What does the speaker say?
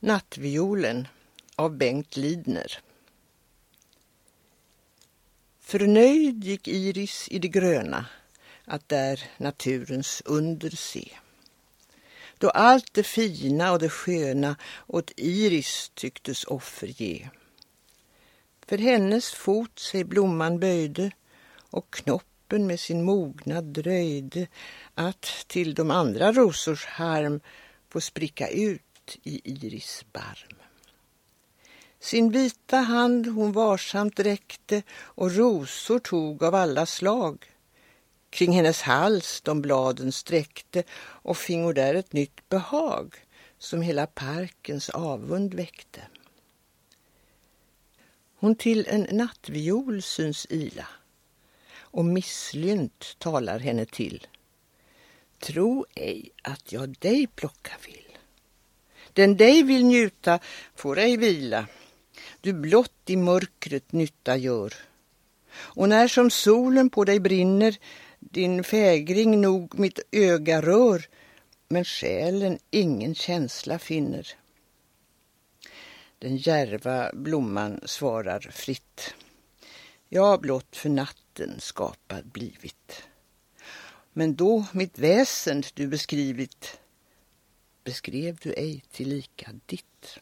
Nattviolen av Bengt Lidner. Förnöjd gick Iris i det gröna att där naturens under se. Då allt det fina och det sköna åt Iris tycktes offer ge. För hennes fot sig blomman böjde och knoppen med sin mognad dröjde att till de andra rosors harm få spricka ut i Iris barm. Sin vita hand hon varsamt räckte och rosor tog av alla slag. Kring hennes hals de bladen sträckte och fingo där ett nytt behag som hela parkens avund väckte. Hon till en nattviol syns ila och misslynt talar henne till. Tro ej att jag dig plocka vill. Den dig vill njuta får ej vila. Du blott i mörkret nytta gör. Och när som solen på dig brinner din fägring nog mitt öga rör men själen ingen känsla finner. Den järva blomman svarar fritt. Jag blott för natten skapad blivit. Men då mitt väsen du beskrivit beskrev du ej tillika ditt.